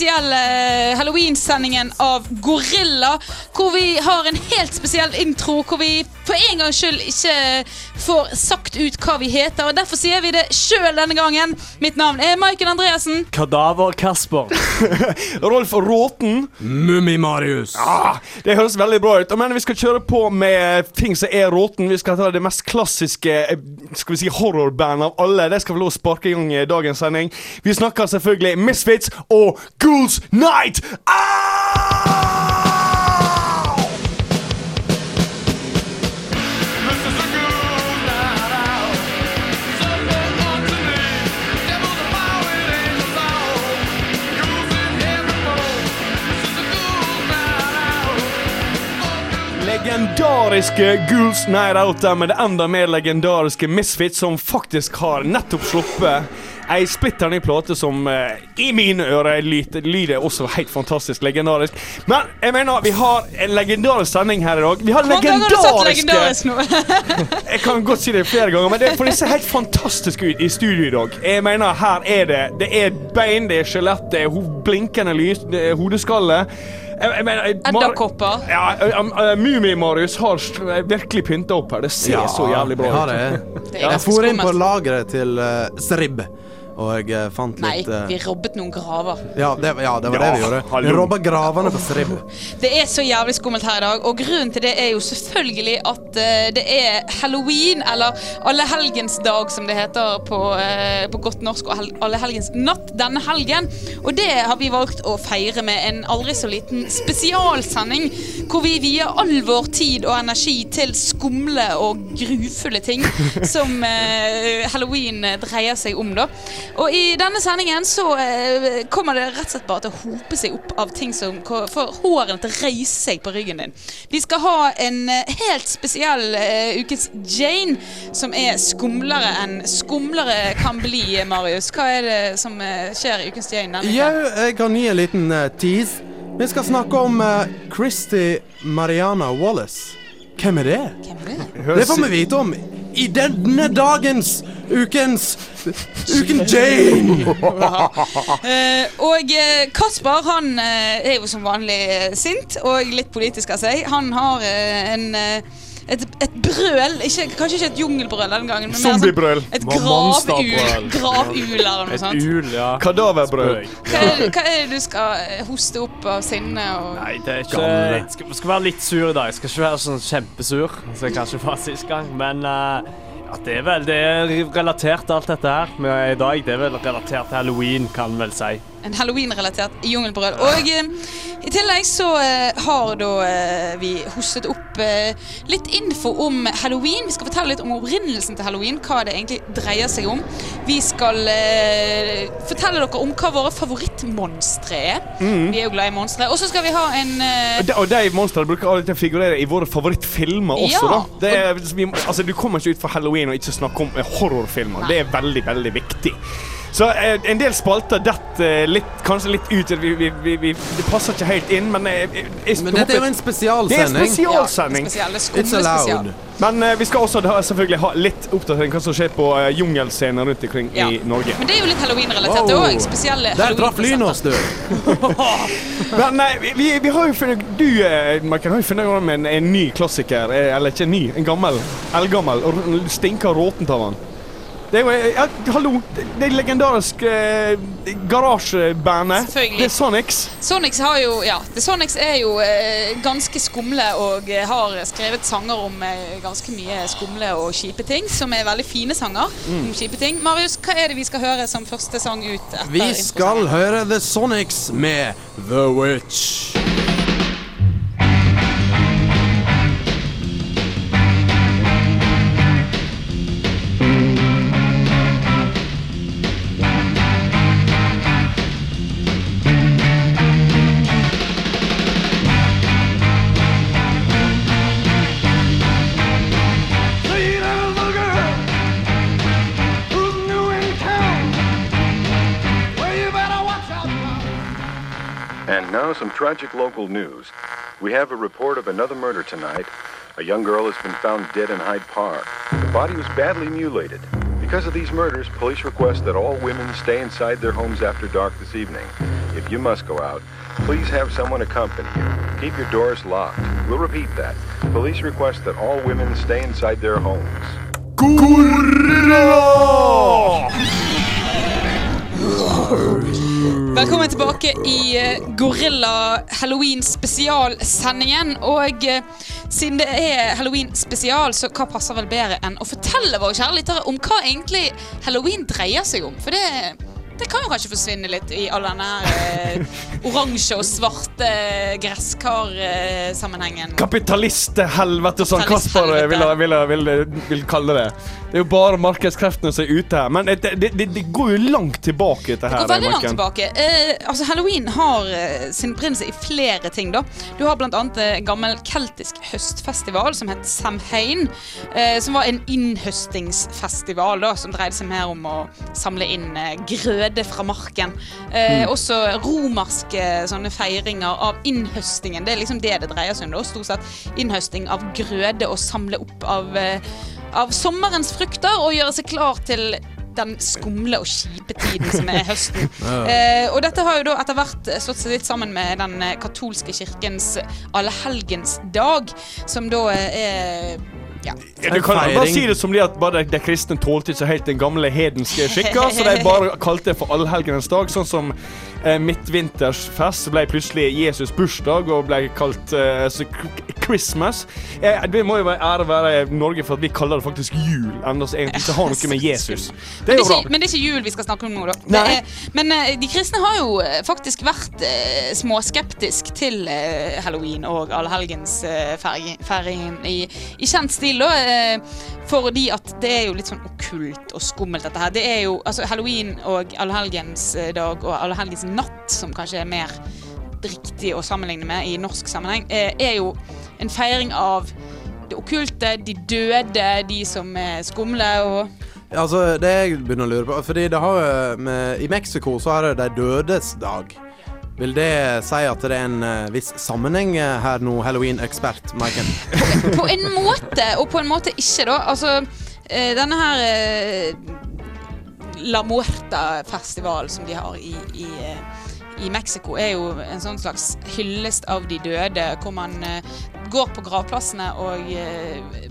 helt spesielle eh, Halloween-sendingen av Gorilla. Hvor vi har en helt spesiell intro, hvor vi for en gangs skyld ikke får sagt ut hva vi heter. Og Derfor sier vi det sjøl denne gangen. Mitt navn er Maiken Andreassen. Kadaver-Kasper. Rolf Råten. Mummi-Marius. Ah, det høres veldig bra ut. Men vi skal kjøre på med ting som er råten. Vi skal ta det mest klassiske eh, skal vi si, horrorbandet av alle. Det skal vi lov å sparke i gang i dagens sending. Vi snakker selvfølgelig Misfits og Ghouls Night! Ah! Legendariske Ghouls Night Out med det enda mer legendariske Misfits, som faktisk har nettopp sluppet ei splitter ny plate som eh, i mine ører lyder, også helt fantastisk legendarisk. Men jeg mener, vi har en legendarisk sending her i dag. Vi har Hvor legendariske har du legendarisk nå? Jeg kan godt si det flere ganger, men det, for det ser helt fantastisk ut i studio i dag. Jeg mener, her er det Det er bein, det er skjelett, det er ho blinkende lys, det er hodeskalle. Jeg, jeg mener, Edderkopper. Ja, Mummi-Marius har virkelig pynta opp her. Det ser så jævlig bra ja, ut. det. Det Jeg for inn på lageret til uh, Srib, og jeg eh, fant Nei, litt eh, vi robbet noen graver. ja, det, ja, det var Ja, det vi gjorde. hallo. Vi robba gravene på Srib. Det er så jævlig skummelt her i dag, og grunnen til det er jo selvfølgelig at uh, det er halloween, eller allehelgensdag som det heter på, uh, på godt norsk, og hel allehelgens natt denne helgen. Og det har vi valgt å feire med en aldri så liten spesialsending, hvor vi vier all vår tid og energi til skumle og grufulle ting som uh, halloween dreier seg om, da. Og i denne sendingen så eh, kommer det rett og slett bare til å hope seg opp av ting som får hårene til å reise seg på ryggen din. Vi skal ha en eh, helt spesiell eh, ukens Jane, som er skumlere enn skumlere kan bli, Marius. Hva er det som eh, skjer i ukens Jane denne uken? jeg kan gi en liten uh, tease. Vi skal snakke om uh, Christy Mariana Wallace. Hvem er det? Hvem er det? Det får vi vite om i denne dagens ukens Uken Jane! uh, og eh, Kasper han eh, er jo som vanlig sint og litt politisk av seg. Han har en et, et brøl, ikke, kanskje ikke et jungelbrøl den gangen, men mer sånn Zombiebrøl. et Mo- gravul Gravul eller noe Et sånt. ul, ja. Kadaverbrøl. Hva er, hva er det du skal eh, hoste opp av sinne? Og... Nei, det er ikke. Jeg skal, skal være litt sur i dag. Jeg skal ikke være sånn kjempesur, som jeg kanskje var sist gang. Men uh, ja, det er vel det er relatert til alt dette her med i dag. Det er vel relatert til halloween, kan en vel si. En halloween-relatert jungelbrøl. Og eh, i tillegg så eh, har da eh, vi hostet opp litt info om halloween. Vi skal fortelle litt om opprinnelsen til halloween, hva det egentlig dreier seg om. Vi skal fortelle dere om hva våre favorittmonstre er. Vi er jo glad i monstre. Og så skal vi ha en Og de, og de monstrene bruker alltid å figurere i våre favorittfilmer også. Ja. da det er, altså, Du kommer ikke ut fra halloween og ikke snakke om horrorfilmer. horrorfilmer. Det er veldig, veldig viktig. Så eh, en del spalter detter litt, kanskje litt ut. Vi, vi, vi, vi, det passer ikke helt inn, men jeg, jeg, jeg, Men dette er jo en Det er en spesialsending. Ja, spesial. Men eh, vi skal også da, selvfølgelig ha litt oppdatering hva som skjer på uh, jungelscener rundt omkring Ja. i Norge. Men det er jo litt halloween-relatert Wow. òg. Spesielle Der traff lynet du. Men nei, vi, vi, har jo funnet Du, eh, Marken, har jo funnet en, en ny klassiker. eh, Eller ikke en ny, en gammel. Eldgammel. Stinker råtent av han. Det er jo eh, ja, Hallo! Det, det legendariske eh, garasjebandet. Det er Sonics. Sonics har jo, ja, The Sonics er jo eh, ganske skumle og eh, har skrevet sanger om eh, ganske mye skumle og kjipe ting, som er veldig fine sanger om kjipe ting. Marius, hva er det vi skal høre som første sang ut? etter Vi skal høre The Sonics med The Witch. Tragic local news. We have a report of another murder tonight. A young girl has been found dead in Hyde Park. The body was badly mutilated. Because of these murders, police request that all women stay inside their homes after dark this evening. If you must go out, please have someone accompany you. Keep your doors locked. We'll repeat that. Police request that all women stay inside their homes. Velkommen tilbake i eh, Gorilla Halloween spesialsendingen. Og eh, siden det er Halloween spesial, så hva passer vel bedre enn å fortelle våre kjære lyttere om hva egentlig halloween dreier seg om? For det, det kan jo kanskje forsvinne litt i all denne her eh, oransje og svarte eh, gresskar-sammenhengen. Kapitalisthelvete, som Kasper eh, vil, vil, vil, vil kalle det. Det er jo bare markedskreftene som er ute her. Men det, det, det, går jo langt tilbake, dette Det går veldig langt tilbake. Eh, altså Halloween har eh, sin opprinnelse i flere ting. da. Du har bl.a. en gammel keltisk høstfestival som het Samhain. Eh, som var en innhøstingsfestival da, som dreide seg mer om å samle inn eh, grøde fra marken. Eh, Også romerske sånne feiringer av innhøstingen. Det er liksom det det dreier seg om. Stort sett innhøsting av grøde og samle opp av, eh, av sommerens frukter og gjøre seg klar til den skumle og kjipe tiden som er høsten. Eh, og dette har jo da etter hvert slått seg litt sammen med den eh, katolske kirkens allehelgensdag, som da eh, er ja. Ja, du kan bare si det som det at bare de kristne tålte ikke helt den gamle hedenske skikka, så de bare kalte det for allhelgenes dag. Sånn som eh, midtvintersfest ble plutselig Jesus bursdag og ble kalt eh, Christmas. Eh, det må jo være ære være Norge for at vi kaller det faktisk jul, enda så egentlig ikke har noe med Jesus. Det er det, jo bra. men det er ikke jul vi skal snakke om nå, da. Er, men eh, de kristne har jo eh, faktisk vært uh, småskeptisk til eh, halloween og allehelgensfeiringen i, i kjent stil, da. eh, fordi at det er jo litt sånn okkult og skummelt, dette her. Det er jo altså halloween og allehelgensdag og allehelgensnatt, som kanskje er mer riktig å sammenligne med i norsk sammenheng, eh, er jo en feiring av det okkulte, de døde, de som er skumle og Altså, det jeg begynner å lure på Fordi det har jo med, I Mexico så er det De dødes dag. Vil det si at det er en uh, viss sammenheng uh, her nå, halloween-ekspert Maiken? På en måte, og på en måte ikke, da. Altså, uh, denne her eh, La Muerta-festivalen som de har i, i, eh, i Mexico, er jo en sånn slags hyllest av de døde, hvor man eh, går på gravplassene og eh,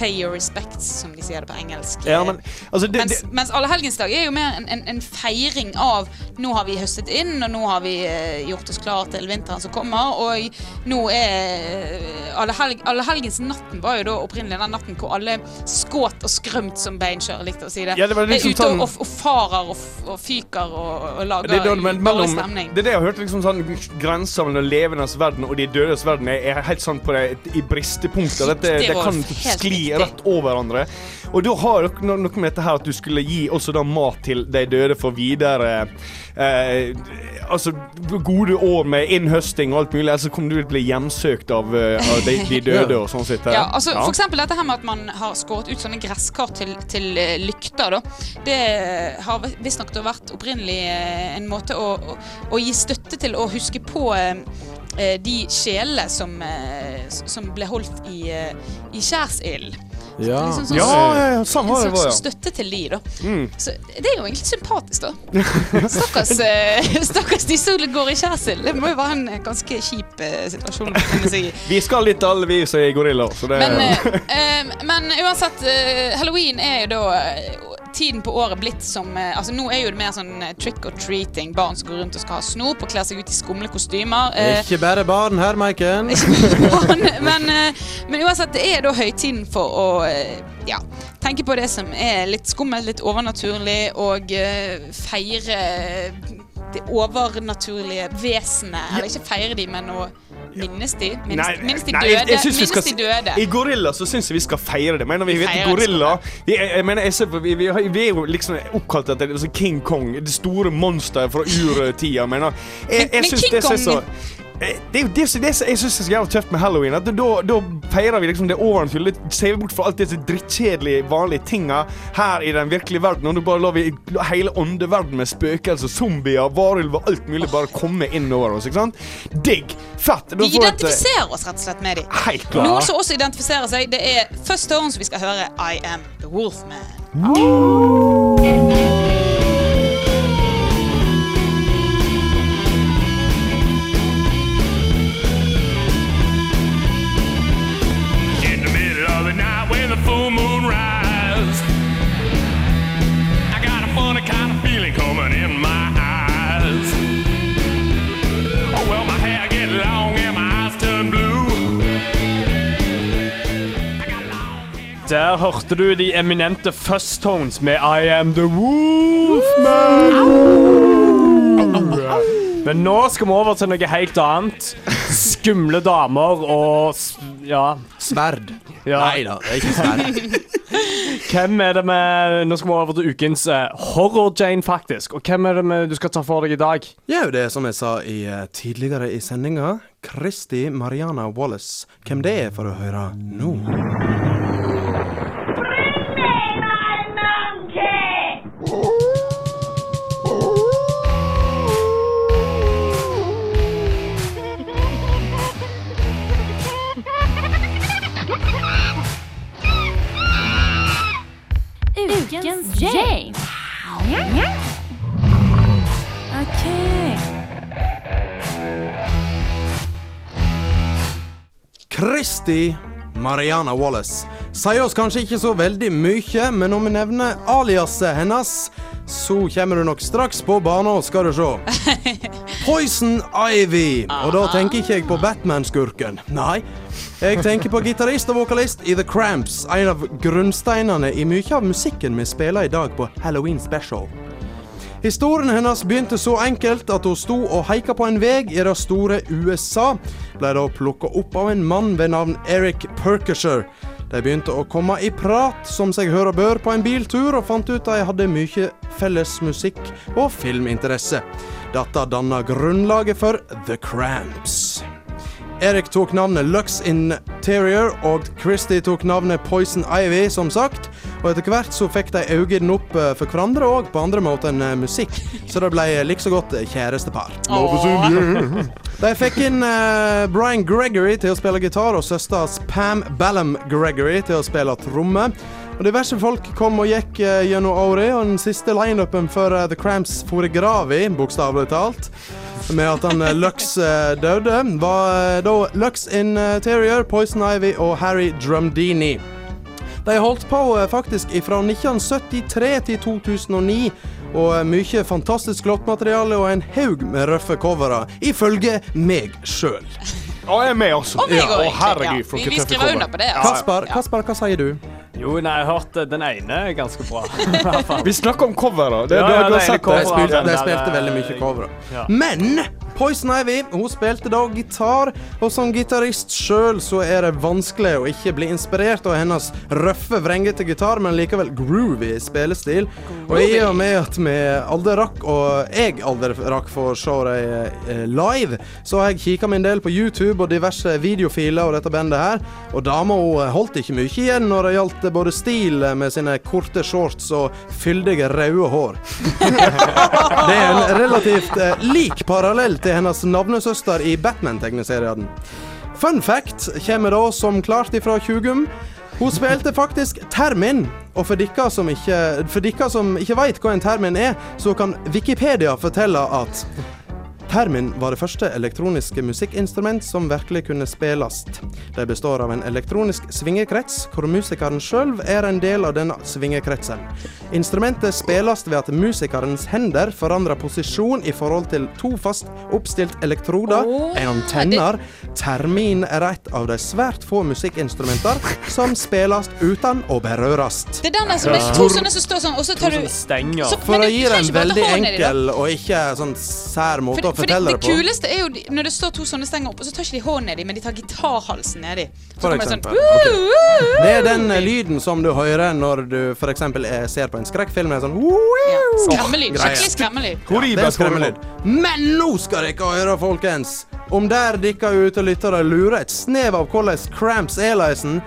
Pay your respects, som de sier det på engelsk. Ja, men, altså, det, mens, det, mens Allehelgensdag er jo mer en, en, en feiring av Nå har vi høstet inn, og nå har vi uh, gjort oss klar til vinteren som kommer. Og nå er uh, Allehelg, Allehelgensnatten var jo da opprinnelig den natten hvor alle skåt og skrømt, som Beinkjør likte å si det. Ja, det var er liksom ute sånn- og, og, farer og, og fyker og, og lager det, er da- men, mellom, stemning. det er det jeg har hørt liksom sånn Grensa mellom levendes verden og de dødes verden er, er helt sånn på det, i bristepunkter. Dette, det, det kan skli. Rett over hverandre. Og da har dere noe med dette her at du skulle gi også da mat til de døde for videre eh, Altså gode år med innhøsting og alt mulig, ellers kommer du til å bli hjemsøkt av, eh, av de, de døde og sånn sitt. Ja, altså For eksempel dette her med at man har skåret ut sånne gresskar til, til eh, lykter. da Det har visstnok vært opprinnelig eh, en måte å, å, å gi støtte til å huske på eh, eh, de sjelene som, eh, som ble holdt i, eh, i skjærsild. Ja. Liksom sånn- Ja, ja, ja, sånn En slags støtte til de, da. Mm. Så det er jo egentlig sympatisk, da. Stakkars, eh, stakkars de som går i skjærsild. Det må jo være en eh, ganske kjip eh, situasjon å befinne seg i. Vi skal litt alle, vi som er gorillaer. Så det Men, eh, eh, men uansett, eh, halloween er jo da eh, tiden på året blitt som eh, Altså Nå er jo det mer sånn eh, trick or treating. Barn som går rundt og skal ha snop og kler seg ut i skumle kostymer. Eh, Ikke bare barn her, Maiken. men, men uansett, det er da høytiden for å ja, tenke på det som er litt skummelt, litt overnaturlig, og feire det overnaturlige vesenet. Eller ikke feire de, men å minnes de. Minnes, Nei, minnes de nei, døde. jeg- jeg minnes skal de døde. I Gorilla så syns jeg vi skal feire det. Mener vi, Vi vet Gorilla vi, jeg, mener, jeg på, vi, vi, er jo liksom oppkalt etter altså King Kong, det store monsteret fra urtida. Mener jeg, jeg, Men- men King så Kong- eh, det er det, det jeg syns er så jævlig tøft med halloween. At da, da feirer vi liksom det overnaturlige. Ser vi bort fra alt disse drittkjedelige, vanlige tinga her i den virkelige verden. Og da bare lar vi hele åndeverdenen med spøkelser, zombier, varulver, alt mulig bare komme inn over oss. ikke sant? Digg. Fett. Vi identifiserer eh, identifiserer oss rett og slett med dem. Helt klart. Noen som også identifiserer seg, det er First Tones vi skal høre I Am The Wolfman. in hørte du de eminente first-tones med I Am The Wolfman. Men nå skal vi over til noe helt annet. Skumle damer og ja. Sverd. Ja. Nei da, det er ikke sverd. Hvem er det med Nå skal vi over til ukens uh, Horror-Jane, faktisk. Og hvem er det med du skal ta for deg i dag? Ja, det er som jeg sa i, uh, tidligere i sendinga. Kristi Mariana Wallace. Hvem det er, får du høre nå. Ukens Jane. Okay. Kristi Mariana Wallace. Sier oss kanskje ikke så veldig mye, men om vi nevner aliaset hennes, så kommer du nok straks på banen, skal du se. Poison Ivy. Og da tenker ikke jeg på Batman-skurken. Nei. Jeg tenker på gitarist og vokalist i The Cramps, en av grunnsteinene i mye av musikken vi spiller i dag på Halloween Special. Historien hennes begynte så enkelt at hun sto og heika på en vei i det store USA. Ble da plukka opp av en mann ved navn Eric Perkisher. De begynte å komme i prat, som seg hører bør, på en biltur, og fant ut at de hadde mye felles musikk- og filminteresse. Dette danna grunnlaget for The Cramps. Erik tok navnet Lux Interior, og Christy tok navnet Poison Ivy, som sagt. Og etter hvert så fikk de øynene opp eh, for hverandre òg, på andre måter enn eh, musikk. Så det ble likså godt eh, kjærestepar. De fikk inn uh, Brian Gregory til å spille gitar, og søstera Pam Ballum Gregory til å spille tromme. Og Diverse folk kom og gikk uh, gjennom året, og den siste lineupen for uh, The Cramps for i grava, bokstavelig talt med at han eh, Lux eh, døde, var eh, da Lux Interior, Poison Ivy og Harry Drumdini. De holdt på faktisk fra 1973 til 2009, og mye fantastisk låtmateriale og en haug med røffe covere, ifølge meg sjøl. Og jeg er med også. Og meg Ja, òg, å, herregud, Ja. for Vi, noen vi tøffe skriver under på det. Kasper, Kasper, hva sier du? Jo, nei, jeg hørte den ene er ganske bra. Vi snakker om covere. Det, Ja, ja, du har det er sett cover De det. spilte, den de spilte eh, veldig mye cover. ja. Men Poison Ivy hun spilte da gitar, og som gitarist sjøl så er det vanskelig å ikke bli inspirert av hennes røffe, vrengete gitar, men likevel groovy spillestil. Og i og med at vi aldri rakk, og jeg aldri rakk for å se dem eh, live, så har jeg kikka meg en del på YouTube og diverse videofiler av dette bandet her, og dama hun holdt ikke mye igjen når det gjaldt både stil med sine korte shorts og fyldige røde hår. Det er en relativt eh, lik parallell til hennes navnesøster i Batman-tegneserien. Fun fact kommer da som klart ifra Tjugum. Hun spilte faktisk termin, og for dere som ikke, for ikke veit hva en termin er, så kan Wikipedia fortelle at Termin var det første elektroniske musikkinstrument som virkelig kunne spilles. De består av en elektronisk svingekrets, hvor musikeren sjøl er en del av denne svingekretsen. Instrumentet spilles ved at musikerens hender forandrer posisjon i forhold til to fast oppstilt elektroder, en antenner. Termin er et av de svært få musikkinstrumenter som spilles uten å berøres. Det er den som er to sånne som står sånn, og så tar du stenger. For å gi det en veldig enkel og ikke sånn sær måte å for det, fortelle det det på. kuleste er jo de, når det står to sånne stenger oppe, så tar ikke de hånden nedi, men de tar gitarhalsen nedi. For eksempel. det sånn eksempel. «Woo, Ok. woo, woo». Det er den eh, lyden som du hører når du f.eks. ser på en skrekkfilm. Sånn ja. Skremmelyd. Skikkelig skremmelyd. Det er skremmelyd. Men nå skal dere høre, folkens! Om der dere ute lyttere lurer et snev av hvordan Cramps er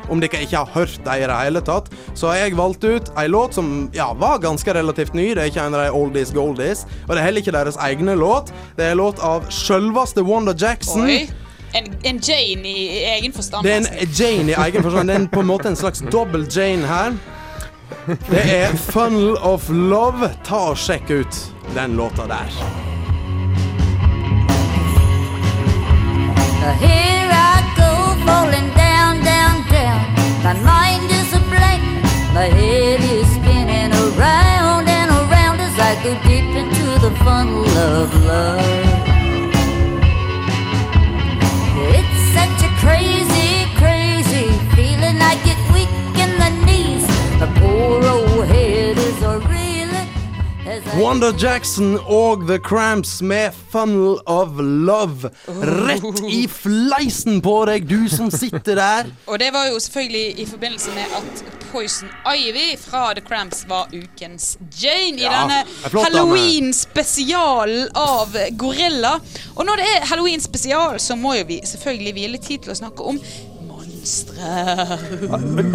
om dere ikke har hørt dem i det hele tatt, så har jeg valgt ut ei låt som ja, var ganske relativt ny. Det er ikke en av de oldies goldies. Og det er heller ikke deres egne låt. Det er en låt av sjølveste Wanda Jackson. Oi. En, en Jane i egen forstand. Det er en Jane i egen forstand. Det er en, på en måte en slags dobbel Jane her. Det er Funnel of Love. Ta og Sjekk ut den låta der. Here I go, falling down, down, down. My mind is a blank, my head is Wanda Jackson og The Cramps med Funnel of Love. Rett i fleisen på deg, du som sitter der. Og det var jo selvfølgelig i forbindelse med at Poison Ivy fra The Cramps var ukens Jane i Ja, denne. Halloween-spesialen av Gorilla. Og når det er Halloween-spesial, så må jo vi selvfølgelig hvile tid til å snakke om monstre.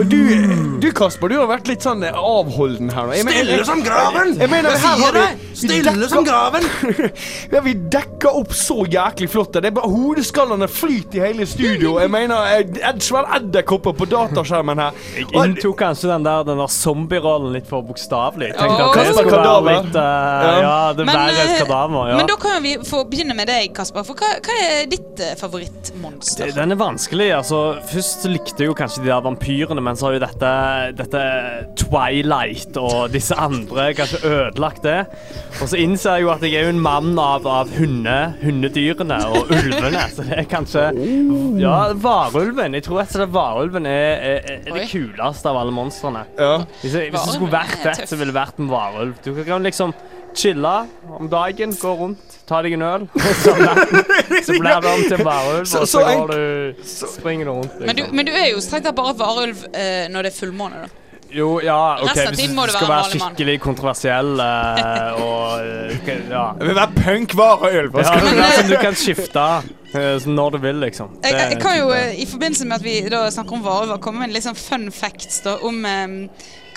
Du, du Kasper, du har vært litt sånn avholden her. Jeg Stille jeg- som graven! Jeg mener, her har sier vi- Stille dekker- som graven! Ja, vi dekker opp så jæklig flott. Det er bare Hodeskallene flyter i hele studio. Jeg mener, eh, Ed Svær edderkopper på dataskjermen her. Jeg inntok kanskje den der, den der zombie-rollen litt for bokstavelig. Det Kasper skulle være Kadaver. litt uh, Ja. Ja, det Men, verre eh, et kadaver. Ja. Men da kan vi få begynne med deg, Kasper. For hva, hva er ditt eh, favorittmonster? Den er vanskelig. altså Først så likte jeg jo kanskje de der vampyrene, men så har jo dette, dette Twilight og disse andre kanskje ødelagt det. Og så innser jeg jo at jeg er jo en mann av, av hunde, hundedyrene og ulvene. Så det er kanskje Ja, varulven. Jeg tror rett og slett varulven er, er, er det kuleste av alle monstrene. Ja. Hvis, jeg, hvis det skulle vært er så ville det vært en varulv. Du kan liksom chille om dagen, gå rundt, ta deg en øl. Så, så blir du om til varulv, og så så går du springer du rundt. Men du, Liksom. men du er jo strengt tatt bare varulv eh, når det er fullmåne, da. Jo, ja, OK, hvis du skal være skikkelig kontroversiell uh, og okay, Ja. Jeg vil være punkvareøl! Ja skal du som du kan skifte uh, når du vil, liksom. Jeg, jeg, jeg kan jo, Det- eh, i forbindelse med at vi da snakker om varulver, komme med en litt sånn fun facts da, om um,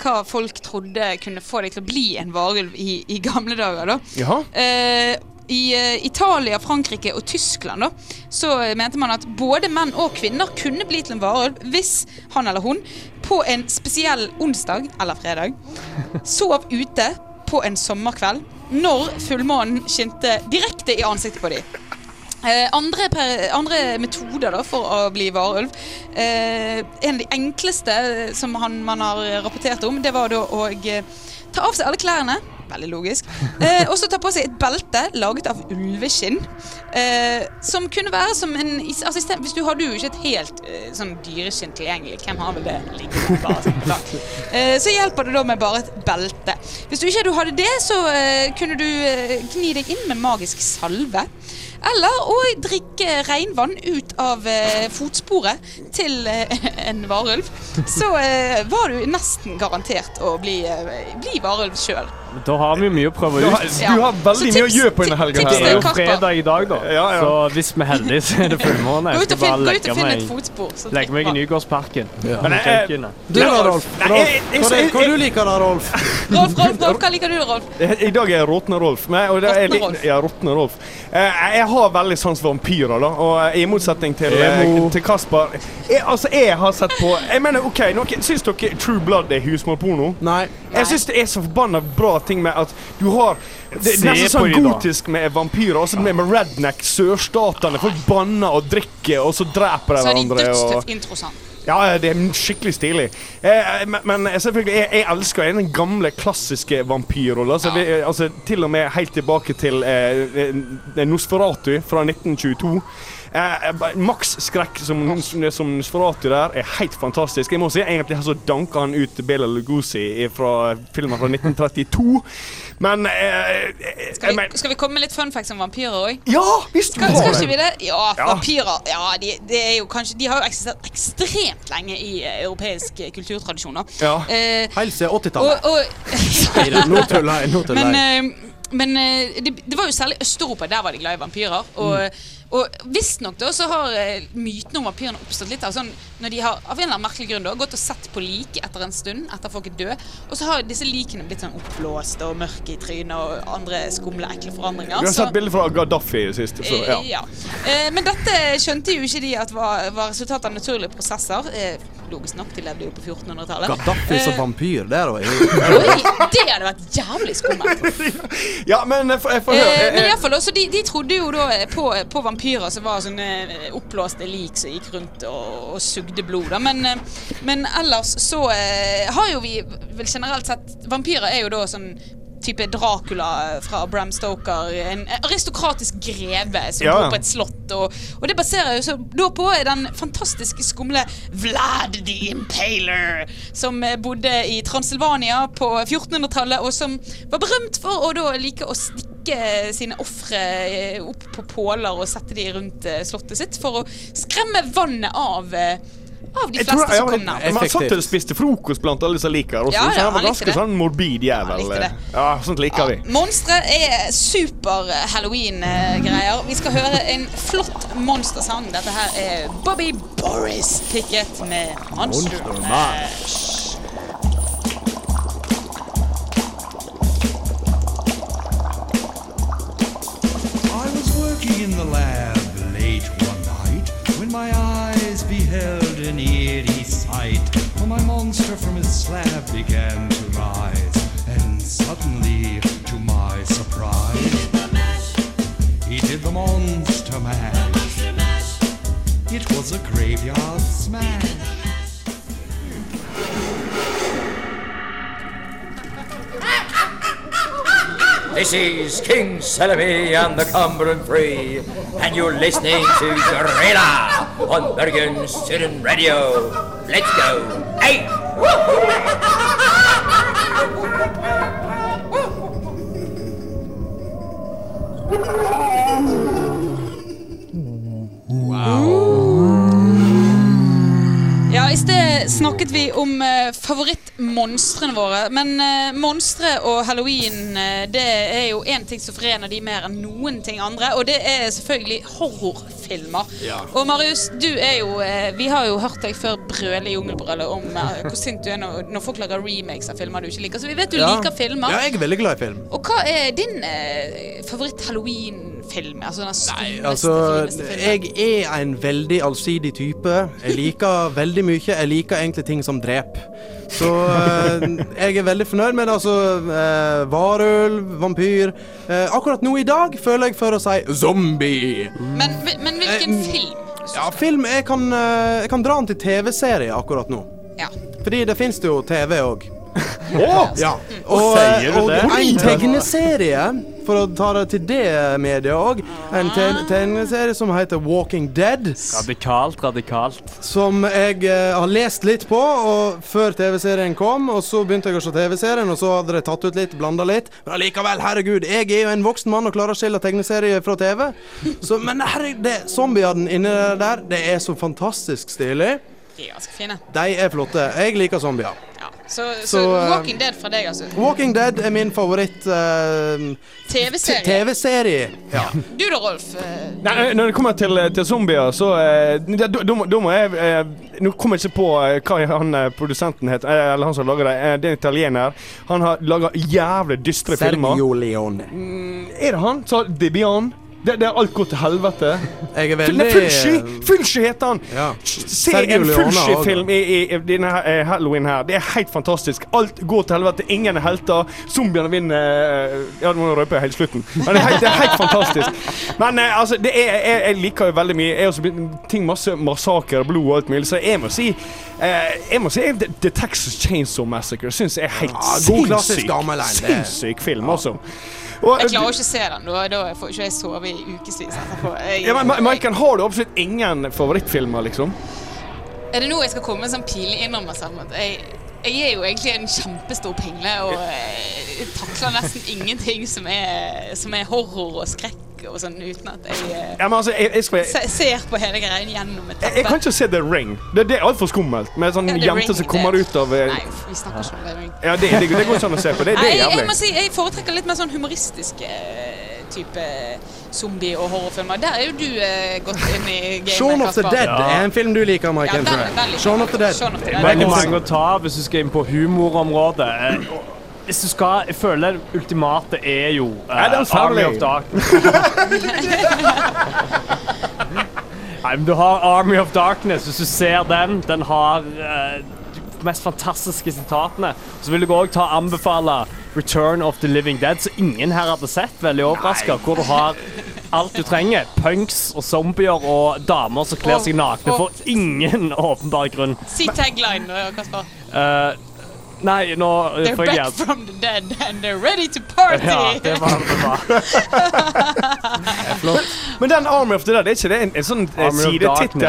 hva folk trodde kunne få deg til å bli en varulv i, i gamle dager. da. Jaha. Eh, I eh, Italia, Frankrike og Tyskland da, så eh, mente man at både menn og kvinner kunne bli til en varulv hvis han eller hun på en spesiell onsdag eller fredag sov ute på en sommerkveld når fullmånen skinte direkte i ansiktet på dem. Eh, andre, andre metoder da, for å bli varulv eh, En av de enkleste som han, man har rapportert om, det var da å eh, ta av seg alle klærne. Veldig logisk. Eh, og så ta på seg et belte laget av ulveskinn. Eh, som kunne være som en is- assistent Hvis du hadde jo ikke et helt eh, sånn dyreskinn tilgjengelig. Hvem har vel det liggende? Bare sånn. Eh, så hjelper det da med bare et belte. Hvis du ikke du hadde det, så eh, kunne du eh, gni deg inn med magisk salve. Eller å drikke regnvann ut av eh, fotsporet til eh, en varulv. Så eh, var du nesten garantert å bli, eh, bli varulv sjøl. Da har vi jo mye å prøve Du har, ut. Du har veldig Så mye å gjøre på denne helga Det er jo fredag i dag, da. Ja, ja. Så hvis vi er heldige, så er det fullmåne. Gå ut og finn, ut og finn et fotspor. Legg meg i Nygårdsparken. Men, jeg, Kjøkkenet. Du da, Rolf? Rolf, jeg- jeg- hva, du liker da, Rolf? Rolf, Rolf, Rolf, hva liker du, Rolf? I dag er jeg råtne Rolf. Men, og det er, Råtne Rolf. Ja, råtne Rolf. Eh, jeg har veldig sans for vampyrer, da. Og eh, i motsetning til, eh, til Kasper jeg, Altså, jeg har sett på Jeg mener, OK, syns dere True Blood er husmorporno? Nei. Jeg syns det er så forbanna bra ting med at du har Det er nesten sånn gotisk med vampyrer. Også med, med redneck, sørstatene. Folk banner og drikker, og så dreper de Så er de hverandre. introsant. ja, det er skikkelig stilig. Eh, men, men selvfølgelig, jeg, jeg elsker den gamle, klassiske vampyrrollen. Altså, vi- eh, altså, til og med helt tilbake til eh, eh, Nosferatu fra 1922. Eh, Max skrekk som, som Nosferatu der er helt fantastisk. Jeg må si egentlig har så danka han ut Bela Lugosi fra filmen fra 1932. Men eh, eh, Skal vi, men, skal vi komme med litt fun facts om vampyrer òg? Ja, visst Skal, skal det. ikke vi det? Ja, Ja. vampyrer. Ja, de, de, er jo kanskje, de har jo eksistert ekstremt lenge i eh, europeisk eh, kulturtradisjon. Ja. Eh, Helt siden 80-tallet. og Nei da, Nå tuller jeg. Men eh, men eh, det, det var jo særlig Øst-Europa, der var de glad i vampyrer. Og, og visstnok da så har eh, mytene om vampyrene oppstått litt av sånn når de har av en eller annen merkelig grunn da, gått og sett på lik etter en stund, etter folk er døde, og så har disse likene blitt sånn oppblåst og mørke i trynet og andre skumle, ekle forandringer. Vi har Så- sett bilder fra Gaddafi i det siste, så ja. Eh, ja. Eh, men dette skjønte jo ikke de at var, var resultat av naturlige prosesser. Logisk nok, de levde jo på 1400-tallet. Gaddafi som vampyr, det er da Oi, det hadde vært jævlig skummelt. Ja, men jeg får, jeg får høre. Men iallfall også, de, de trodde jo da på, på vampyrer som var sånne eh, oppblåste lik som gikk rundt og, og sugde blod. Men, eh, men ellers så eh, har jo vi vel generelt sett Vampyrer er jo da sånn type Dracula fra Bram Stoker. En aristokratisk greve som Ja. bor på et slott. Og, og det baserer seg da på den fantastiske skumle Vlad the Impaler, som eh, bodde i Transylvania på 1400-tallet, og som var berømt for å da like å stikke sine ofre eh, opp på påler og sette de rundt eh, slottet sitt for å skremme vannet av av de fleste som kom nærmest. Man satt og spiste frokost blant alle som liker også, Ja, så ja, han var han ganske det. sånn morbid jævel. Ja, sånt liker vi. Monstre er super halloween-greier. Vi skal høre en flott monstersang. Dette her er Bobby Boris Pickett med Monster Monster Mash. I was working in the lab late one night when my eyes beheld my monster from his slab began to rise, and suddenly, to my surprise, he did the monster mash. It was a graveyard smash. This is King Celebi and the Cumberland Free, and you're listening to Gorilla on Bergen Student Radio. Let's go. Hey! Ja, snakket vi om eh, favorittmonstrene våre. Men eh, monstre og halloween eh, det er jo én ting som forener de mer enn noen ting andre. Og det er selvfølgelig horrorfilmer. Ja. Og Marius, du er jo Vi har jo hørt deg før brøle i Jungelbrølet om hvor sint du er når, når folk lager remakes av filmer du ikke liker. Så vi vet du Ja. liker filmer. Ja, jeg er veldig glad i film. Og hva er din eh, favoritt-halloween-film? Altså den skumleste, Altså, fineste filmen? jeg er en veldig allsidig type. Jeg liker veldig mye. Jeg liker egentlig ting som dreper. Så eh, jeg er veldig fornøyd med det. Altså, eh, varulv, vampyr. Eh, akkurat nå i dag føler jeg for å si zombie. Men, men hvilken Eh, film? Ja, film Jeg kan, eh, jeg kan dra den til TV-serie akkurat nå. Ja. Fordi det fins jo TV òg. Åh! Ja. Og, og det? en tegneserie, for å ta det til det mediet òg, en te tegneserie som heter Walking Dead. Radikalt, radikalt. Som jeg eh, har lest litt på og før TV-serien kom. Og så begynte jeg å se TV-serien, og så hadde de tatt ut litt, blanda litt. Men allikevel, herregud, jeg er jo en voksen mann og klarer å skille tegneserie fra TV. Så, men herregud, det zombiene inni der, det er så fantastisk stilig. De er ganske fine. De er flotte. Jeg liker zombier. Så, så, Så, eh, Walking Dead fra deg, altså. Walking Dead er min favoritt uh, TV-serie. TV-serie. Ja. Du da, Rolf? eh, Nei, når det kommer til, til zombier, så eh, da, da, må- da må jeg eh, Nå kommer jeg ikke på eh, hva han eh, produsenten het, eh, eller han som lager det. Eh, det er en italiener. Han har laga jævlig dystre filmer. Sergio Leone. Mm, er det han? Så Debian? Det, det er alt går til helvete. Jeg er veldig Fulci! Fulci heter han! Ja. Se en Fulci-film i, i, i denne her, eh, Halloween her. Det er helt fantastisk. Alt går til helvete. Ingen er helter. Zombiene vinner eh, Ja, nå røper jeg helt slutten. Men det er helt, det er helt fantastisk. Men eh, altså, det er, jeg, jeg liker jo veldig mye. Jeg har også ting masse massakre, blod og alt mulig, så jeg må si eh, Jeg må si The, The Texas Chainsaw Massacre syns jeg er helt Ja, sinnssyk. Sinnssyk film, altså. Jeg klarer ikke å se den. Da, da får ikke jeg sove i ukevis etterpå. Jeg, ja, men, Maiken, har du absolutt ingen favorittfilmer, liksom? er det nå jeg skal komme med en sånn pinlig innrømmelse om at jeg, jeg er jo egentlig en kjempestor pingle og eh, takler nesten ingenting som er, som er horror og skrekk og sånn uten at jeg, eh, Ja, men altså, jeg, jeg, skal, se, ser på hele greien gjennom et jeg, jeg kan ikke se The Ring. Det, det er altfor skummelt. Med sånn Ja, jente Ring, som kommer det- ut av eh, Nei, vi snakker ikke om The Ring. Ja, det, det, det går ikke an å se på. Det, Nei, jeg, må si jeg foretrekker litt mer sånn humoristiske type zombie- og horrorfilmer. Der er jo du eh, gått inn i gamet, Shaun of the Kasper. Dead er en film du liker, Ja, er jeg. veldig Shaun of the Dead. Shaun of the Det Dead. er veldig mange å ta hvis du skal inn på humorområdet. Eh, Hvis du skal Jeg føler det ultimate er jo eh, Army Family. of Darkness. Nei, men du har Army of Darkness. Hvis du ser den, den har eh, de mest fantastiske sitatene. Så vil jeg òg ta anbefale Return of the Living Dead, som ingen her hadde sett. Veldig overraska. Hvor du har alt du trenger. Punks og zombier og damer som kler seg nakne for ingen åpenbar grunn. Si tagline, Kasper. Eh, nei, nå They're får jeg back hjelp. from the dead and they're ready to party! Ja, det var det var. Men den Army of the Dead, er ikke det en, en sånn eh, Army sidetittel?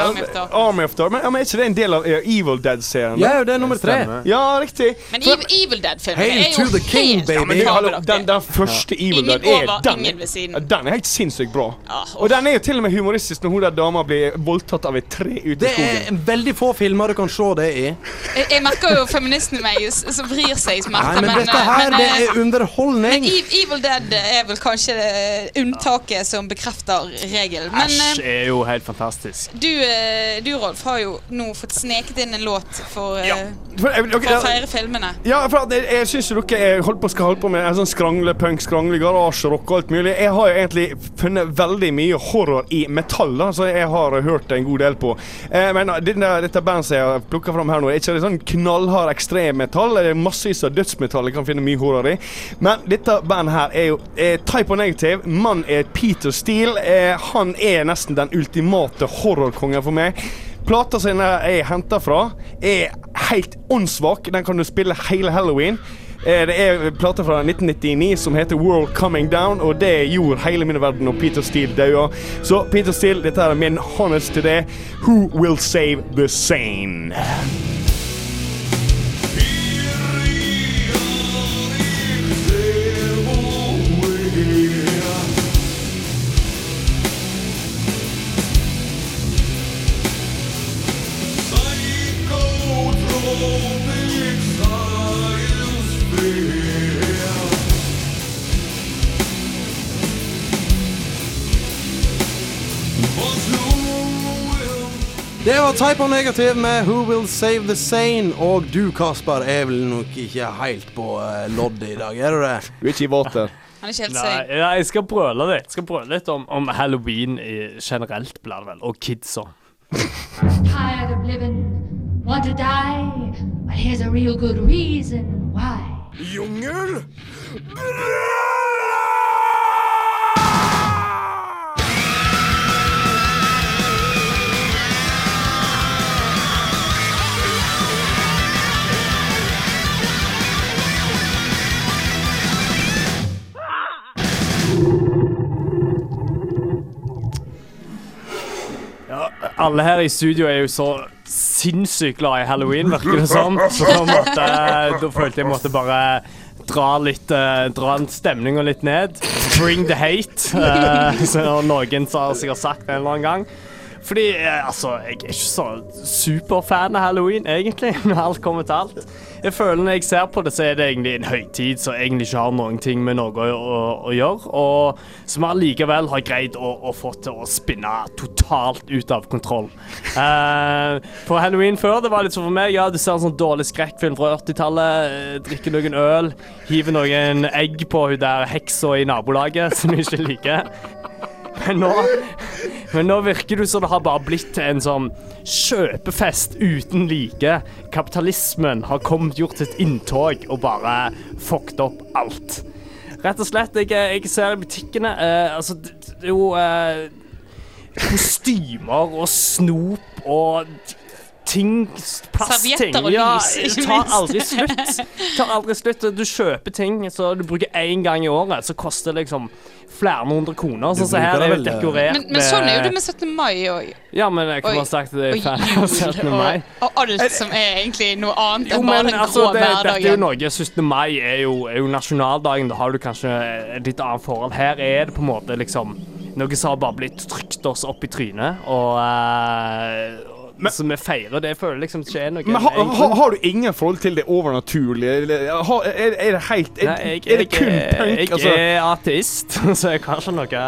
Army of. Men, ja, men er ikke det en del av eh, Evil Dead-serien? Ja, det er nummer tre. Ja, riktig. Men Evil, Evil Dead-filmen er jo to the king, helt baby. Ja, men hallo, den, den første Evil Ingen Dead er den, ingen ved siden. Den er helt sinnssykt bra. Ah, Og den er jo til og med humoristisk når hun der dama blir voldtatt av et tre ute i skogen. Det er veldig få filmer du kan se det i. Jeg, jeg merker jo feministen i meg s- som vrir seg i smerte, Nei, men dette eh, her, men, det eh, er underholdning. men Evil Dead er vel kanskje eh, unntaket som bekrefter regelen. Men Æsj eh, er jo helt fantastisk. du, eh, du, Rolf, har jo nå fått sneket inn en låt for, eh, Ja. For, jeg, for å feire filmene. ja, for jeg, jeg syns jo dere er holdt på, skal holde på med en sånn skranglepunk, skrangle rock og alt mulig. Jeg har jo egentlig funnet veldig mye horror i metall, da, så jeg har hørt en god del på. Eh, men denne, dette bandet som jeg har plukka fram her nå, er ikke det sånn knallhard ekstremmetall. Det er massevis av dødsmetall jeg kan finne mye horror i. Men dette bandet her er jo er Type og Negative. Mannen er Peter Steele. Eh, han er nesten den ultimate horrorkongen for meg. Plata som jeg henter fra, er helt åndssvak. Den kan du spille hele halloween. Eh, Det er plata fra 1999 som heter World Coming Down, og det gjorde hele min verden når Peter Steele daua. Så Peter Steele, dette er min honest til det. Who will save the sane? Det var Type Negativ Negative med Who Will Save the Sane. Og du, Kasper, er vel nok ikke helt på uh, loddet i dag, er du det? Du er ikke i våten. Han er ikke helt sane. Nei, jeg skal brøle litt. Jeg skal brøle litt om, om halloween i, generelt, blir det vel. Og kidsa. tired of living, want to die, but here's a real good reason why. Jungel? Alle her i studio er jo så sinnssykt glad i halloween, virker det som. Så da, måtte, da følte jeg måtte bare dra litt uh, Dra stemninga litt ned. Bring the hate, uh, som noen har sikkert sagt en eller annen gang. Fordi eh, altså, jeg er ikke så superfan av halloween, egentlig, når alt kommer til alt. Jeg føler Når jeg ser på det, så er det egentlig en høytid som egentlig ikke har noen ting med noe å, å, å gjøre, og som allikevel har greid å, å få til å spinne totalt ut av kontroll. Uh, for halloween før, det var litt sånn for meg. Ja, du ser en sånn dårlig skrekkfilm fra 80-tallet, eh, drikker noen øl, hiver noen egg på hun der heksa i nabolaget som du ikke liker. Men nå, men nå virker det som det har bare blitt til en sånn kjøpefest uten like. Kapitalismen har kommet gjort sitt inntog og bare fucked opp alt. Rett og slett, jeg, jeg ser i butikkene eh, Altså, det, det er jo eh, kostymer og snop og ting Plastting. Ja, det tar aldri slutt. Tar aldri slutt. Du kjøper ting så du bruker én gang i året, så koster det liksom flere hundre kroner. Så, så her er jo eh, dekorert Men, men sånn er jo det med 17. mai òg. Ja, men jeg kunne ha sagt at jeg er ferdig av 17. jul mai. og, og alt som er egentlig noe annet Jo, enn bare men den altså, grå det, dette er jo noe 17. mai er jo, er jo nasjonaldagen. Da har du kanskje et litt annet forhold. Her er det på en måte liksom noe som har bare blitt trykt oss opp i trynet. Og eh, Så vi feirer det. Jeg føler liksom ikke er noe Men ha, ha, har du ingen forhold til det overnaturlige? Eller, ha, er, er det helt Er, Nei, jeg, er det kun punk? jeg altså? er ateist, så jeg har ikke noe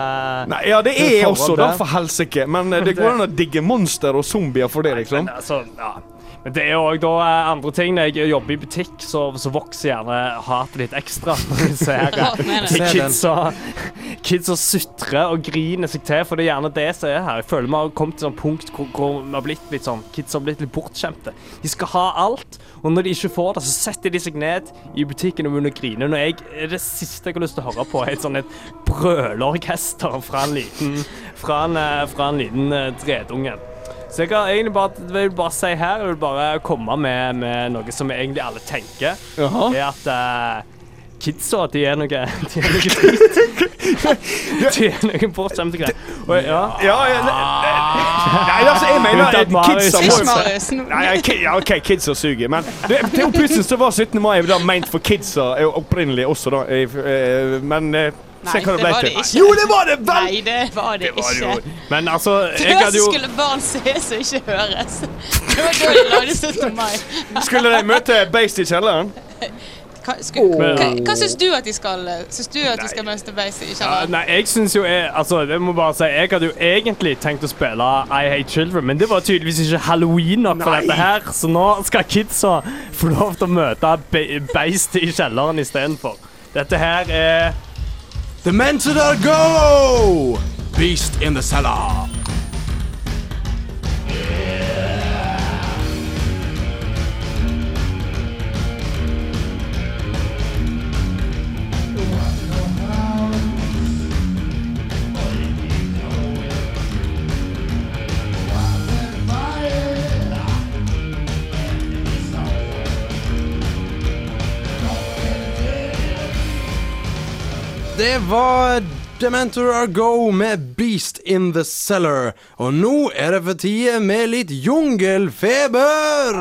Nei, ja, det er jeg også, da, for helsike. Men eh, det går an å digge monster og zombier for det, liksom. Nei, Men, altså, ja. Men det er jo òg eh, andre ting. Når jeg jobber i butikk, så, så vokser gjerne hatet litt ekstra. Når jeg ser Hva mener du? eh, kids som kids sutrer og griner seg til. For det er gjerne det som er her. Jeg føler vi har kommet til et punkt hvor, hvor vi har blitt litt sånn Kids har blitt litt bortskjemte. De skal ha alt, og når de ikke får det, så setter de seg ned i butikken og begynner å grine. Når jeg, det siste jeg har lyst til å høre på, er et sånn et brølorkester fra en liten Fra en, eh, fra en liten eh, dredunge. Så jeg har egentlig bare, jeg vil bare si her, jeg vil bare komme med, med noe som egentlig alle tenker, Jaha. er at uh, kidsa, de er noe De er noe drit. de er noe bortskjemte greier. Og ja. Ja, ja, ne- Nei, altså, jeg mener kidsa må jo. Nei, ja, ja, OK, kidsa suger, men det, til plutselig så var 17. mai da ment for kidsa opprinnelig også, da. eh, Men eh, Nei, det det var det ikke. Jo, det var det vel! Nei, det var det, ikke. Men altså, jeg Det hadde jo skulle barn ses og ikke høres. Det var da de lagde 17. mai. Skulle de møte Beist i kjelleren? Hva, sku, oh. hva, hva syns du at de skal Syns du at de skal møte Beist i kjelleren? Nei, jeg syns jo jeg, Altså, jeg må bare si Jeg hadde jo egentlig tenkt å spille I Hate Children, men det var tydeligvis ikke halloween nok for Nei. dette her, så nå skal kidsa få lov til å møte be beistet i kjelleren istedenfor. Dette her er Demented are go! Beast in the cellar. Det var Dementor Are Go med Beast in the Cellar. Og nå er det for tide med litt. Jungelfeber.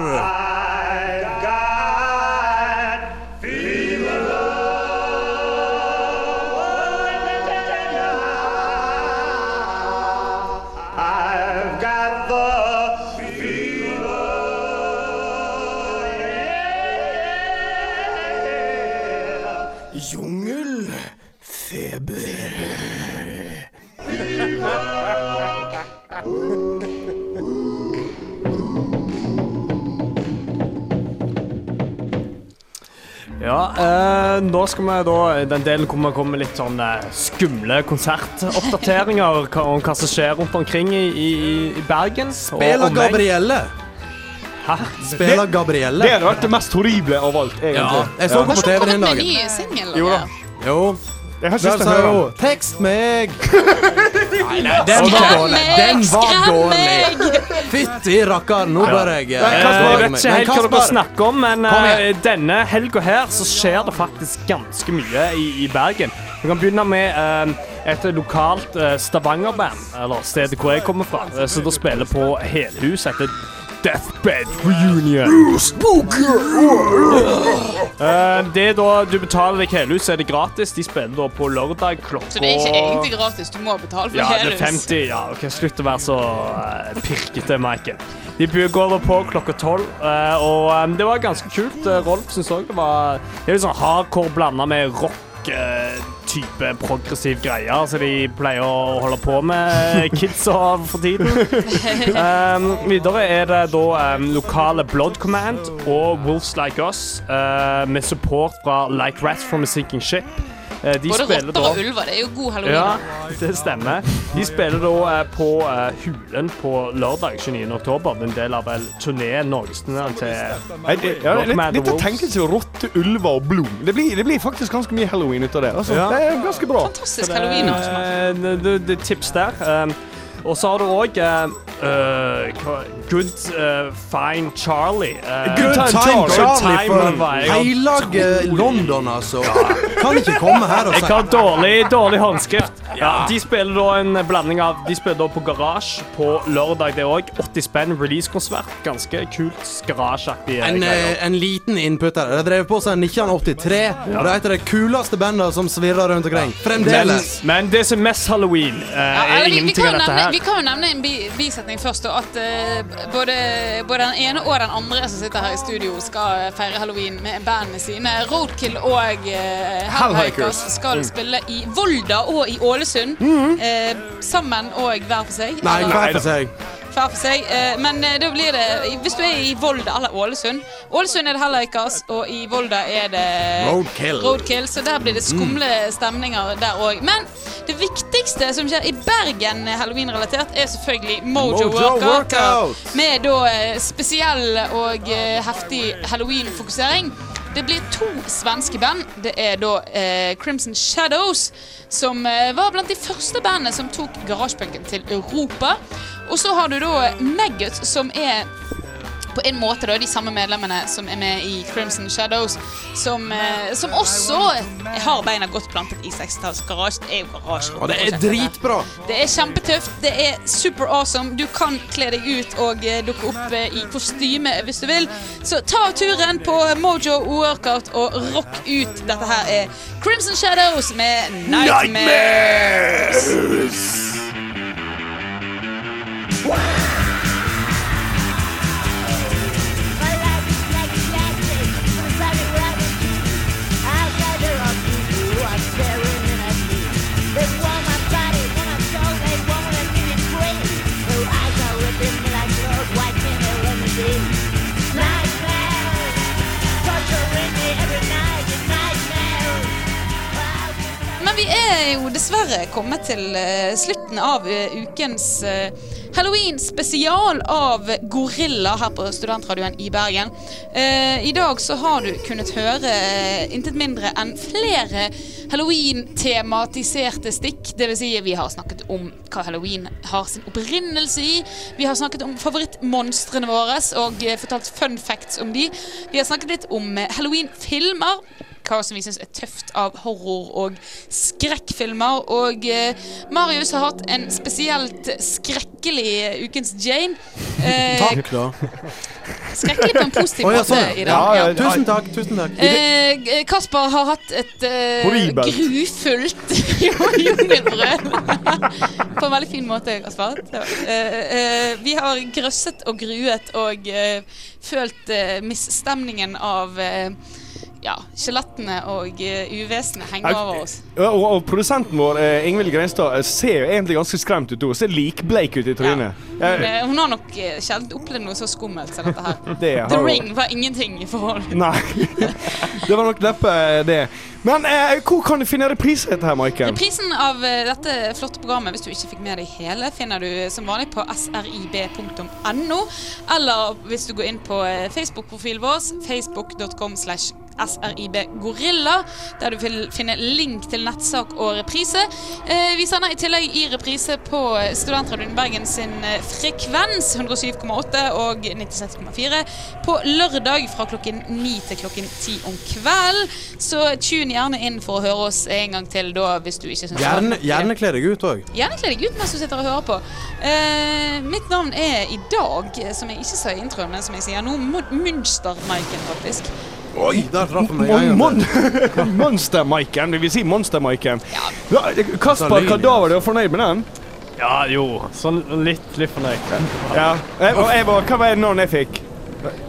Eh, nå skal vi da Den delen hvor vi kommer med litt sånn eh, skumle konsertoppdateringer hva- om hva som skjer rundt omkring i, i, i Bergen. og Spiller omegn. Gabrielle. Hæ? Spiller Gabrielle. Det hadde vært det mest horrible av alt, Ja, egentlig. jeg så henne på TV den dagen. ny singel? Jo da. Jo. Jeg har ikke lyst til å høre den. 'tekst meg'. Nei, nei, den var dårlig. Den var dårlig. Fytti rakkeren, nå bør jeg Eh, jeg vet ikke helt hva dere snakker om, men eh, denne helga her så skjer det faktisk ganske mye i, i Bergen. Vi kan begynne med eh, et lokalt eh, Stavanger-band, eller stedet hvor jeg kommer fra, eh, som da spiller på Helhus etter Deathbed Reunion. Eh, det er da du betaler deg helhus, så er det gratis. De spiller da på lørdag klokka Så det er ikke egentlig gratis, du må betale for ja, det er helhus. 50. Ja, ok, Slutt å være så uh, pirkete, Michael. De går da på klokka tolv, eh, og eh, det var ganske kult. Uh, Rolf syns òg det var Det er litt sånn hardcore blanda med rock. Eh, type progressiv greier som de pleier å holde på med, kidsa for tiden. Um, videre er det da um, lokale Blood Command og Wolves Like Us, uh, med support fra Like Rats from a Sinking Ship. Uh, de Både spiller rotter og ulver, det er jo god halloween. ja, det stemmer. De spiller da eh, på eh, Hulen på lørdag 29. oktober. Er en del av vel turneen Norgestunderen til Nei, det, ja, Rock litt, Man litt å Wolves. tenke seg rotte, ulver og blod. Det blir, det blir faktisk ganske mye halloween ut av det. Altså, Ja. Det er ganske bra. Fantastisk halloween-arrangement. Eh, det, det, det tips der. Um, og så har du òg Good uh, Fine Charlie. Uh, Good time Charlie Time for var jeg. London, altså. Kan ikke komme her og Jeg har dårlig, dårlig håndskrift. Ja, De spiller da en blanding av De spiller da på Garage på lørdag, det òg. 80 spenn releasekonsert. Ganske kult garasjeaktig En, eh, en liten input her. De drev på seg 1983, og det er et av de kuleste bandene som svirrer rundt omkring. Men, Fremdeles. men det som er mest halloween, eh, Ja, er vi, ingenting kan av dette her. vi kan jo nevne en bi, bisetning først. da, At eh, både, både den ene og den andre som sitter her i studio, skal feire halloween med bandene sine. Roadkill og uh, Hellhikers skal spille i Volda og i Ålesund. Eh, sammen og hver for seg. Nei, hver for seg. hver for seg. Eh, men eh, da blir det Hvis du er i Volda eller Ålesund Ålesund er det Hellhikers, og i Volda er det Roadkill. Roadkill, så der blir det skumle stemninger der òg. Men det viktigste som skjer i Bergen eh, halloween-relatert, er selvfølgelig Mojo, Mojo Workout. Workout. Med da eh, spesiell og eh, heftig halloween-fokusering. Det blir to svenske band. Det er da eh, Crimson Shadows, som eh, var blant de første bandene som tok garasjepunken til Europa. Og så har du da Maggot, som er på en måte da de samme medlemmene som er med i Crimson Shadows, som, eh, som også har beina godt plantet i 60-tallsgarasje. Det er jo garasje. Og det er dritbra. Det er kjempetøft. Det er super awesome. Du kan kle deg ut og eh, dukke opp eh, i kostyme hvis du vil. Så ta turen på Mojo Workout og rock ut. Dette her er Crimson Shadows med Nightmares. Men vi er jo dessverre kommet til eh, slutten av eh, ukens eh, Halloween-spesial av Gorilla her på Studentradioen i Bergen. I dag så har du kunnet høre intet mindre enn flere Halloween-tematiserte stikk. Vil si, vi har snakket om hva halloween har sin opprinnelse i. Vi har snakket om favorittmonstrene våre og fortalt fun facts om de. Vi har snakket litt om halloween-filmer hva som vi syns er tøft av horror- og skrekkfilmer. Og eh, Marius har hatt en spesielt skrekkelig eh, Ukens Jane. Eh, Takk, da. skrekkelig på en positiv oh, ja, måte sånn, i dag. Ja, Ja. Tusen takk. tusen takk. Eh, Kasper har hatt et eh, grufullt jungelbrøl. På en veldig fin måte, Kasper. Eh, eh, vi har grøsset og gruet og eh, følt eh, misstemningen av eh, ja, skjelettene og uh, uvesenet henger over oss. Og, Og, og produsenten vår, eh, Ingvild Greinstad, eh, ser jo egentlig ganske skremt ut. Hun ser likbleik ut i trynet. Hun, Eh, eh, hun har nok eh, sjelden opplevd noe så skummelt som dette her. Det The. Ring var ingenting i forhold. Nei. det var nok neppe det. Men eh, hvor kan du finne reprise dette her, Maiken? Reprisen av eh, dette flotte programmet, hvis du ikke fikk med deg hele, finner du som vanlig på srib.no, eller hvis du går inn på eh, Facebook-profilen vår, facebook.com slash srib-gorilla, der du vil finne link til nettsak og reprise. Eh, vi sender i tillegg i reprise på Studentradioen Bergen sin eh, frekvens, 107,8 og 96,4, på lørdag fra klokken 9 til klokken 10 om kveld. Så tune gjerne inn for å høre oss en gang til da, hvis du ikke syns Gjerne, gjerne kle deg ut òg. Gjerne kle deg ut mens du sitter og hører på. Eh, mitt navn er i dag, som jeg ikke sa i introen, men som jeg sier nå, Munster-Maiken, faktisk. Oi, der traff han meg. Mon. Monster-Maiken. Det vil si Monster-Maiken. Ja. Ja, Kasper Kadaver, du er fornøyd med den? Ja, jo. Sånn litt, litt fornøyd. Ja. Jeg, og jeg var, hva var det navnet jeg fikk?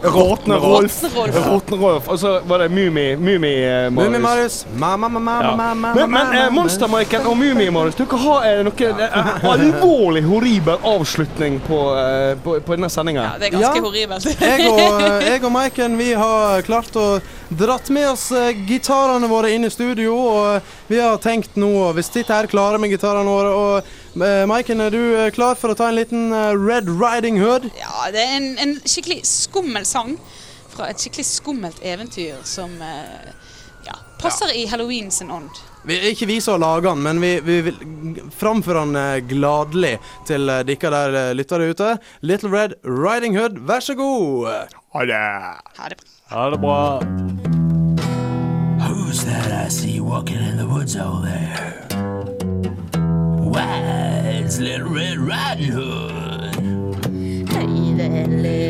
Råtne Rolf. Råtne Rolf. Og så var det Mummi Mummi eh, Mummi Marius. Marius. Mamma, mamma, Ja. Men, men eh, Monster-Maiken og Mummi-Marius, dere har eh, noe eh, alvorlig horribel avslutning på, eh, på, på denne sendinga. Ja, det er ganske Ja. horribelt. Jeg og, eh, jeg og Maiken vi har klart å dratt med oss eh, gitarene våre inn i studio. Og vi har tenkt nå Hvis dette her klare med gitarene våre. Og Maiken, er du eh, klar for å ta en liten eh, Red Riding Hood? Ja, det er en, en skikkelig skummel sang fra et skikkelig skummelt eventyr som eh, ja, passer i halloween sin ånd. Vi, ikke vi som har laga den, men vi, vi vil framføre den eh, gladelig til eh, dere der lytter lytter ute. Little Red Riding Hood, vær så god. Ha det. Ha det bra. Ha det bra. Who's that I see walking in the woods over there? wise little Red Riding Hood. Hey there, little.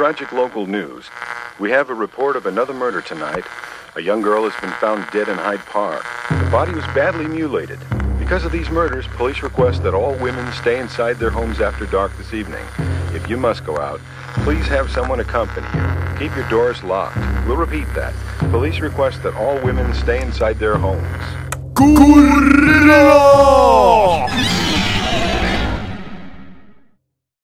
tragic local news, we have a report of another murder tonight. A young girl has been found dead in Hyde Park. The body was badly mutilated. Because of these murders, police request that all women stay inside their homes after dark this evening. If you must go out, please have someone accompany you. Keep your doors locked. We'll repeat that. Police request that all women stay inside their homes. Gorilla!